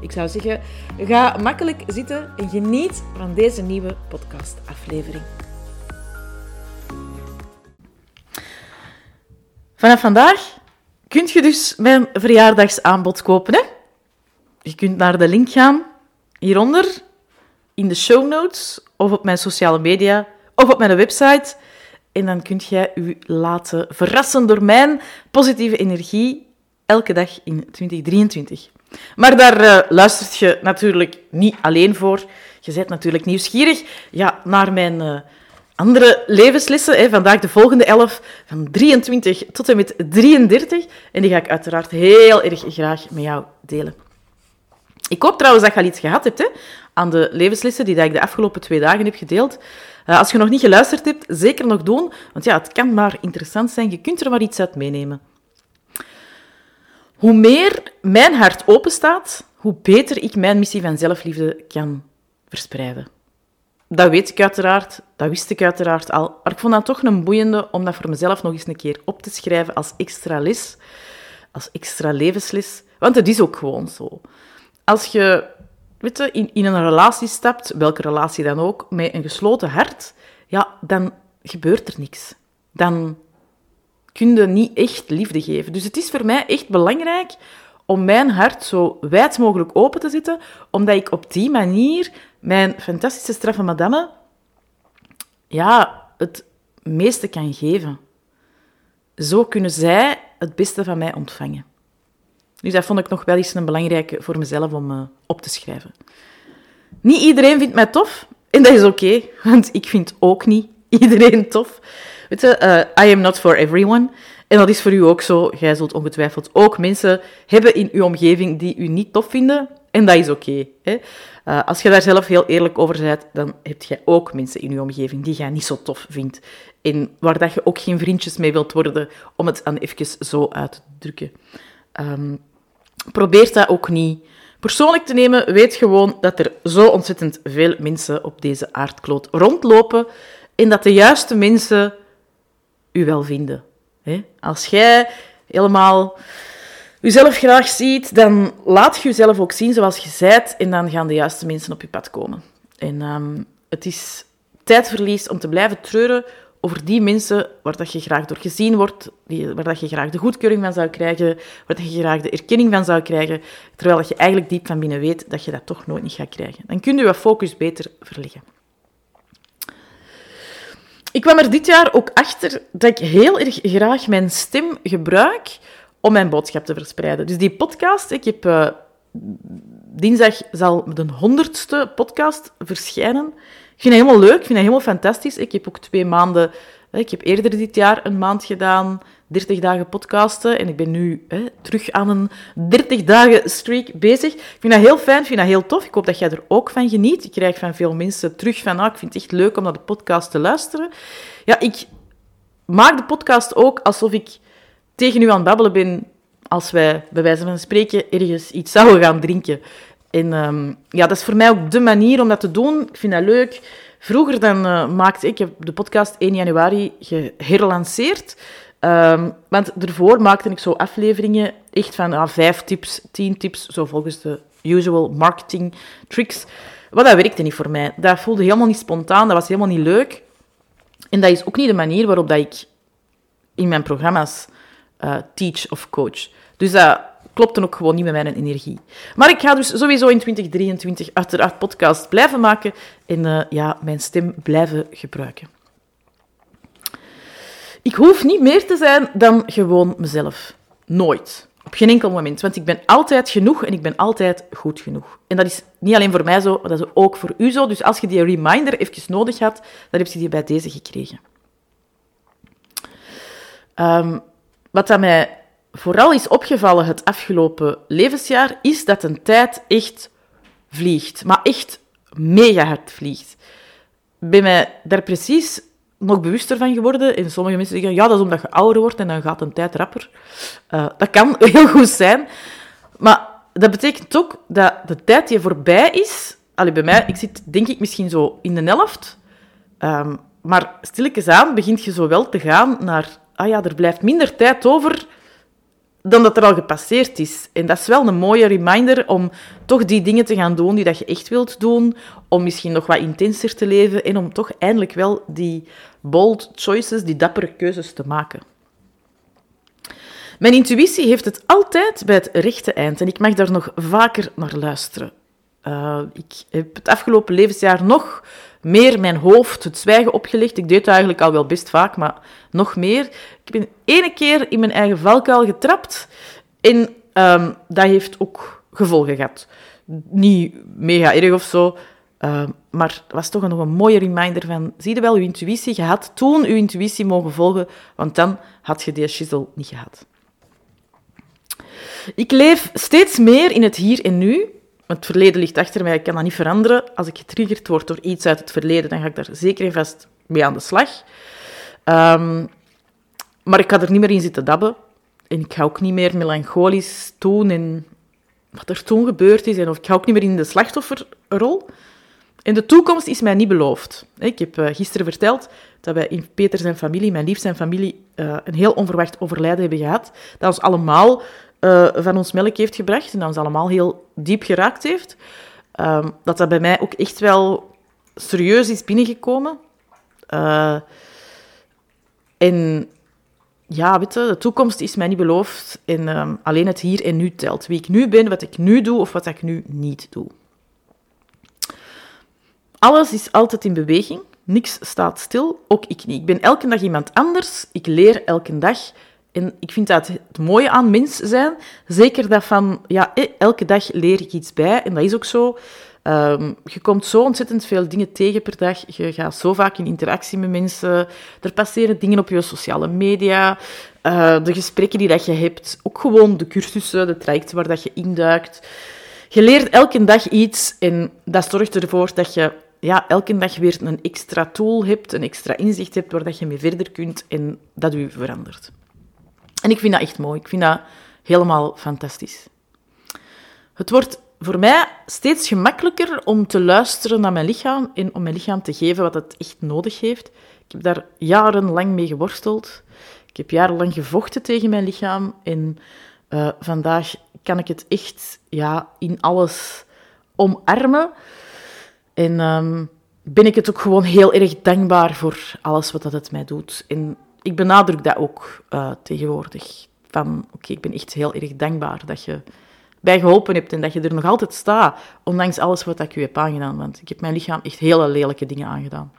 Ik zou zeggen, ga makkelijk zitten en geniet van deze nieuwe podcastaflevering. Vanaf vandaag kunt je dus mijn verjaardagsaanbod kopen. Hè? Je kunt naar de link gaan hieronder in de show notes of op mijn sociale media of op mijn website. En dan kunt jij u laten verrassen door mijn positieve energie elke dag in 2023. Maar daar uh, luistert je natuurlijk niet alleen voor. Je bent natuurlijk nieuwsgierig ja, naar mijn uh, andere levenslessen. Hè. Vandaag de volgende 11, van 23 tot en met 33. En die ga ik uiteraard heel erg graag met jou delen. Ik hoop trouwens dat je al iets gehad hebt hè, aan de levenslessen die ik de afgelopen twee dagen heb gedeeld. Uh, als je nog niet geluisterd hebt, zeker nog doen. Want ja, het kan maar interessant zijn. Je kunt er maar iets uit meenemen. Hoe meer mijn hart openstaat, hoe beter ik mijn missie van zelfliefde kan verspreiden. Dat weet ik uiteraard, dat wist ik uiteraard al, maar ik vond dat toch een boeiende om dat voor mezelf nog eens een keer op te schrijven als extra les, als extra levensles, want het is ook gewoon zo. Als je weet je, in, in een relatie stapt, welke relatie dan ook, met een gesloten hart, ja, dan gebeurt er niks. Dan kun je niet echt liefde geven. Dus het is voor mij echt belangrijk om mijn hart zo wijd mogelijk open te zetten, omdat ik op die manier mijn fantastische straffe madame ja, het meeste kan geven. Zo kunnen zij het beste van mij ontvangen. Dus dat vond ik nog wel eens een belangrijke voor mezelf om uh, op te schrijven. Niet iedereen vindt mij tof, en dat is oké, want ik vind ook niet iedereen tof. Weet je, uh, I am not for everyone. En dat is voor u ook zo. Jij zult ongetwijfeld ook mensen hebben in uw omgeving die u niet tof vinden. En dat is oké. Uh, als je daar zelf heel eerlijk over bent, dan heb je ook mensen in uw omgeving die jij niet zo tof vindt. En waar dat je ook geen vriendjes mee wilt worden, om het dan even zo uit te drukken. Um, probeer dat ook niet persoonlijk te nemen. Weet gewoon dat er zo ontzettend veel mensen op deze aardkloot rondlopen. En dat de juiste mensen u wel vinden. Als jij helemaal jezelf graag ziet, dan laat je jezelf ook zien zoals je zijt en dan gaan de juiste mensen op je pad komen. En um, het is tijdverlies om te blijven treuren over die mensen waar dat je graag door gezien wordt, waar dat je graag de goedkeuring van zou krijgen, waar dat je graag de erkenning van zou krijgen, terwijl dat je eigenlijk diep van binnen weet dat je dat toch nooit niet gaat krijgen. Dan kun je je focus beter verleggen. Ik kwam er dit jaar ook achter dat ik heel erg graag mijn stem gebruik om mijn boodschap te verspreiden. Dus die podcast, ik heb... Uh, dinsdag zal de honderdste podcast verschijnen. Ik vind dat helemaal leuk, ik vind dat helemaal fantastisch. Ik heb ook twee maanden... Ik heb eerder dit jaar een maand gedaan 30 dagen podcasten. En ik ben nu hè, terug aan een 30 dagen streak bezig. Ik vind dat heel fijn, ik vind dat heel tof. Ik hoop dat jij er ook van geniet. Ik krijg van veel mensen terug van, ah, ik vind het echt leuk om naar de podcast te luisteren. Ja, ik maak de podcast ook alsof ik tegen u aan het babbelen ben als wij, bij wijze van spreken, ergens iets zouden gaan drinken. En um, ja, dat is voor mij ook de manier om dat te doen. Ik vind dat leuk. Vroeger dan uh, maakte ik, heb de podcast 1 januari geherlanceerd. Um, want daarvoor maakte ik zo afleveringen echt van ah, vijf tips, tien tips, zo volgens de usual marketing tricks. Maar dat werkte niet voor mij. Dat voelde helemaal niet spontaan, dat was helemaal niet leuk. En dat is ook niet de manier waarop dat ik in mijn programma's uh, teach of coach. Dus dat klopte ook gewoon niet met mijn energie. Maar ik ga dus sowieso in 2023 uiteraard podcast blijven maken en uh, ja, mijn stem blijven gebruiken. Ik hoef niet meer te zijn dan gewoon mezelf. Nooit. Op geen enkel moment. Want ik ben altijd genoeg en ik ben altijd goed genoeg. En dat is niet alleen voor mij zo, dat is ook voor u zo. Dus als je die reminder even nodig had, dan heb je die bij deze gekregen. Um, wat dat mij vooral is opgevallen het afgelopen levensjaar, is dat een tijd echt vliegt. Maar echt mega hard vliegt. ben mij daar precies nog bewuster van geworden. En sommige mensen zeggen, ja, dat is omdat je ouder wordt en dan gaat een tijd rapper. Uh, dat kan heel goed zijn. Maar dat betekent ook dat de tijd die voorbij is... Allee, bij mij, ik zit denk ik misschien zo in de helft. Um, maar stilletjes aan begint je zo wel te gaan naar... Ah ja, er blijft minder tijd over dan dat er al gepasseerd is. En dat is wel een mooie reminder om toch die dingen te gaan doen die dat je echt wilt doen, om misschien nog wat intenser te leven en om toch eindelijk wel die bold choices, die dappere keuzes te maken. Mijn intuïtie heeft het altijd bij het rechte eind en ik mag daar nog vaker naar luisteren. Uh, ik heb het afgelopen levensjaar nog meer mijn hoofd het zwijgen opgelegd. Ik deed het eigenlijk al wel best vaak, maar nog meer. Ik ben ene keer in mijn eigen valkuil getrapt en um, dat heeft ook gevolgen gehad. Niet mega erg of zo, uh, maar het was toch nog een mooie reminder van, zie je wel, je intuïtie, je had toen je intuïtie mogen volgen, want dan had je deze shizzle niet gehad. Ik leef steeds meer in het hier en nu, het verleden ligt achter mij, ik kan dat niet veranderen. Als ik getriggerd word door iets uit het verleden, dan ga ik daar zeker en vast mee aan de slag. Um, maar ik ga er niet meer in zitten dabben. En ik ga ook niet meer melancholisch doen en wat er toen gebeurd is. En of ik ga ook niet meer in de slachtofferrol. En de toekomst is mij niet beloofd. Ik heb uh, gisteren verteld dat wij in Peter zijn familie, mijn lief zijn familie, uh, een heel onverwacht overlijden hebben gehad. Dat ons allemaal uh, van ons melk heeft gebracht en dat ons allemaal heel diep geraakt heeft. Um, dat dat bij mij ook echt wel serieus is binnengekomen. Uh, en ja, weet je, de toekomst is mij niet beloofd en um, alleen het hier en nu telt. Wie ik nu ben, wat ik nu doe of wat ik nu niet doe. Alles is altijd in beweging. Niks staat stil, ook ik niet. Ik ben elke dag iemand anders. Ik leer elke dag. En ik vind dat het mooie aan mens zijn. Zeker dat van, ja, eh, elke dag leer ik iets bij. En dat is ook zo. Um, je komt zo ontzettend veel dingen tegen per dag. Je gaat zo vaak in interactie met mensen. Er passeren dingen op je sociale media. Uh, de gesprekken die dat je hebt. Ook gewoon de cursussen, de trajecten waar dat je induikt. Je leert elke dag iets en dat zorgt ervoor dat je ja, elke dag weer een extra tool hebt, een extra inzicht hebt waar dat je mee verder kunt en dat u verandert. En ik vind dat echt mooi. Ik vind dat helemaal fantastisch. Het wordt voor mij steeds gemakkelijker om te luisteren naar mijn lichaam en om mijn lichaam te geven wat het echt nodig heeft. Ik heb daar jarenlang mee geworsteld. Ik heb jarenlang gevochten tegen mijn lichaam. En uh, vandaag kan ik het echt ja, in alles omarmen. En um, ben ik het ook gewoon heel erg dankbaar voor alles wat dat het mij doet. Ik benadruk dat ook uh, tegenwoordig. Van, oké, ik ben echt heel erg dankbaar dat je bij geholpen hebt en dat je er nog altijd staat, ondanks alles wat ik u heb aangedaan. Want ik heb mijn lichaam echt hele lelijke dingen aangedaan.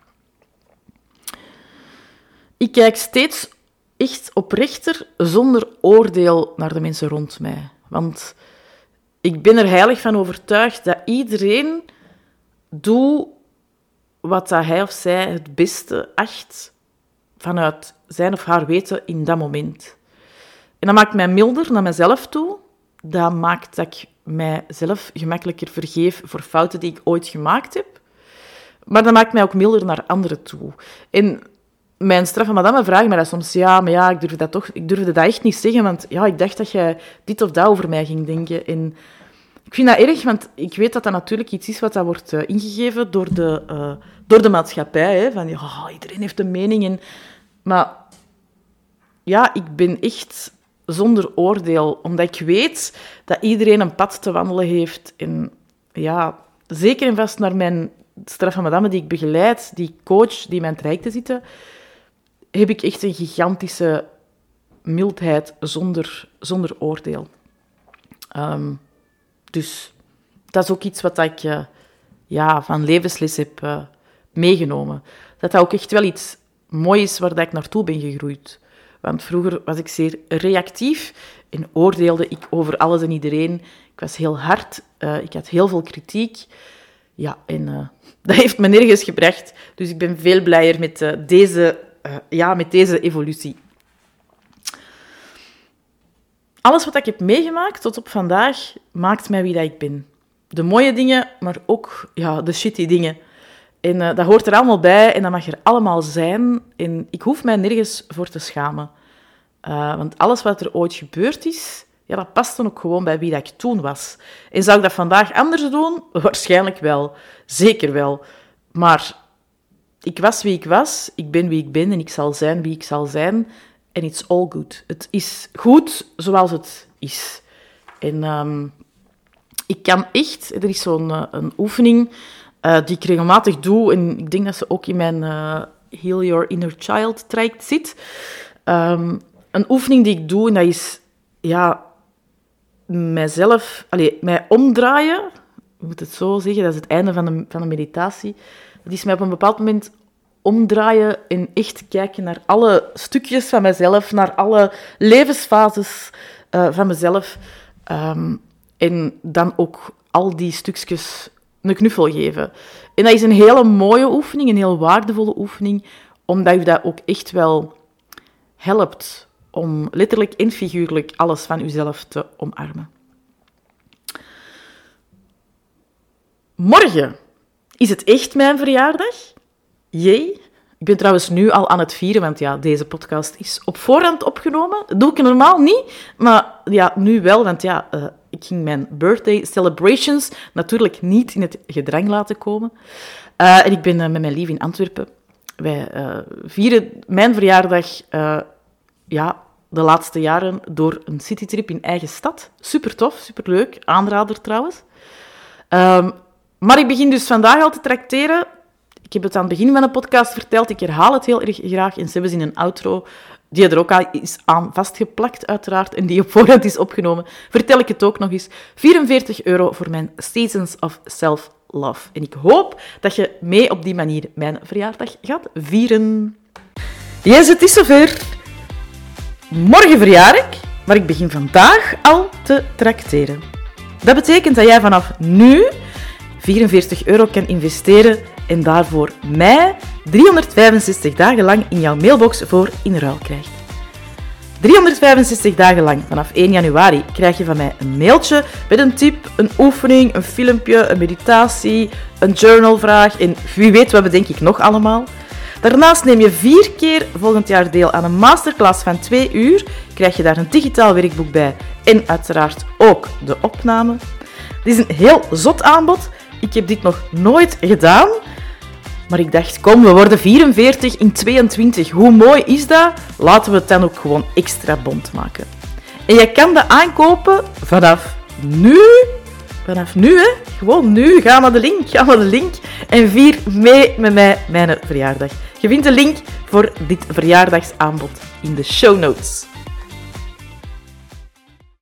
Ik kijk steeds echt oprechter, zonder oordeel naar de mensen rond mij. Want ik ben er heilig van overtuigd dat iedereen doet wat hij of zij het beste acht vanuit zijn of haar weten in dat moment. En dat maakt mij milder naar mezelf toe. Dat maakt dat ik mijzelf gemakkelijker vergeef voor fouten die ik ooit gemaakt heb. Maar dat maakt mij ook milder naar anderen toe. En mijn straffe madame vraagt mij dat soms. Ja, maar ja, ik durfde dat toch ik durfde dat echt niet zeggen, want ja, ik dacht dat jij dit of dat over mij ging denken. En ik vind dat erg, want ik weet dat dat natuurlijk iets is wat dat wordt uh, ingegeven door de, uh, door de maatschappij. Hè, van, iedereen heeft een mening. En, maar ja, ik ben echt zonder oordeel, omdat ik weet dat iedereen een pad te wandelen heeft. En ja, zeker en vast naar mijn straffe madame die ik begeleid, die coach die mijn trajecten zitten, heb ik echt een gigantische mildheid zonder, zonder oordeel. Um, dus dat is ook iets wat ik uh, ja, van levensles heb uh, meegenomen. Dat dat ook echt wel iets moois is waar dat ik naartoe ben gegroeid. Want vroeger was ik zeer reactief en oordeelde ik over alles en iedereen. Ik was heel hard, uh, ik had heel veel kritiek. Ja, en dat heeft me nergens gebracht. Dus ik ben veel blijer met, deze, ja, met deze evolutie alles wat ik heb meegemaakt tot op vandaag maakt mij wie dat ik ben. De mooie dingen, maar ook ja, de shitty dingen. En uh, dat hoort er allemaal bij en dat mag er allemaal zijn. En ik hoef mij nergens voor te schamen. Uh, want alles wat er ooit gebeurd is, ja, dat past dan ook gewoon bij wie dat ik toen was. En zou ik dat vandaag anders doen? Waarschijnlijk wel. Zeker wel. Maar ik was wie ik was, ik ben wie ik ben en ik zal zijn wie ik zal zijn. En it's all good. Het is goed zoals het is. En um, ik kan echt... Er is zo'n uh, een oefening uh, die ik regelmatig doe. En ik denk dat ze ook in mijn uh, Heal Your Inner Child traject zit. Um, een oefening die ik doe, en dat is... Ja, mijzelf... Allee, mij omdraaien. Ik moet het zo zeggen, dat is het einde van de, van de meditatie. Dat is mij op een bepaald moment omdraaien en echt kijken naar alle stukjes van mezelf, naar alle levensfases uh, van mezelf. Um, en dan ook al die stukjes een knuffel geven. En dat is een hele mooie oefening, een heel waardevolle oefening, omdat je dat ook echt wel helpt om letterlijk en figuurlijk alles van jezelf te omarmen. Morgen is het echt mijn verjaardag. Jee. Ik ben trouwens nu al aan het vieren, want ja, deze podcast is op voorhand opgenomen. Dat doe ik normaal niet, maar ja, nu wel, want ja, uh, ik ging mijn birthday celebrations natuurlijk niet in het gedrang laten komen. Uh, en ik ben uh, met mijn lief in Antwerpen. Wij vieren mijn verjaardag ja, de laatste jaren door een citytrip in eigen stad. Super tof, super leuk. Aanrader trouwens. Um, maar ik begin dus vandaag al te tracteren ik heb het aan het begin van de podcast verteld, ik herhaal het heel erg graag. En ze hebben in een outro, die er ook al is aan vastgeplakt uiteraard, en die op voorhand is opgenomen, vertel ik het ook nog eens. 44 euro voor mijn Seasons of Self-Love. En ik hoop dat je mee op die manier mijn verjaardag gaat vieren. Yes, het is zover. Morgen verjaar ik, maar ik begin vandaag al te tracteren. Dat betekent dat jij vanaf nu 44 euro kan investeren en daarvoor mij 365 dagen lang in jouw mailbox voor in ruil krijgt. 365 dagen lang, vanaf 1 januari, krijg je van mij een mailtje met een tip, een oefening, een filmpje, een meditatie, een journalvraag en wie weet wat bedenk ik nog allemaal. Daarnaast neem je vier keer volgend jaar deel aan een masterclass van 2 uur, krijg je daar een digitaal werkboek bij en uiteraard ook de opname. Dit is een heel zot aanbod. Ik heb dit nog nooit gedaan. Maar ik dacht, kom, we worden 44 in 22. Hoe mooi is dat? Laten we het dan ook gewoon extra bond maken. En je kan dat aankopen vanaf nu. Vanaf nu, hè. Gewoon nu. Ga naar de link. Ga naar de link. En vier mee met mij mijn verjaardag. Je vindt de link voor dit verjaardagsaanbod in de show notes.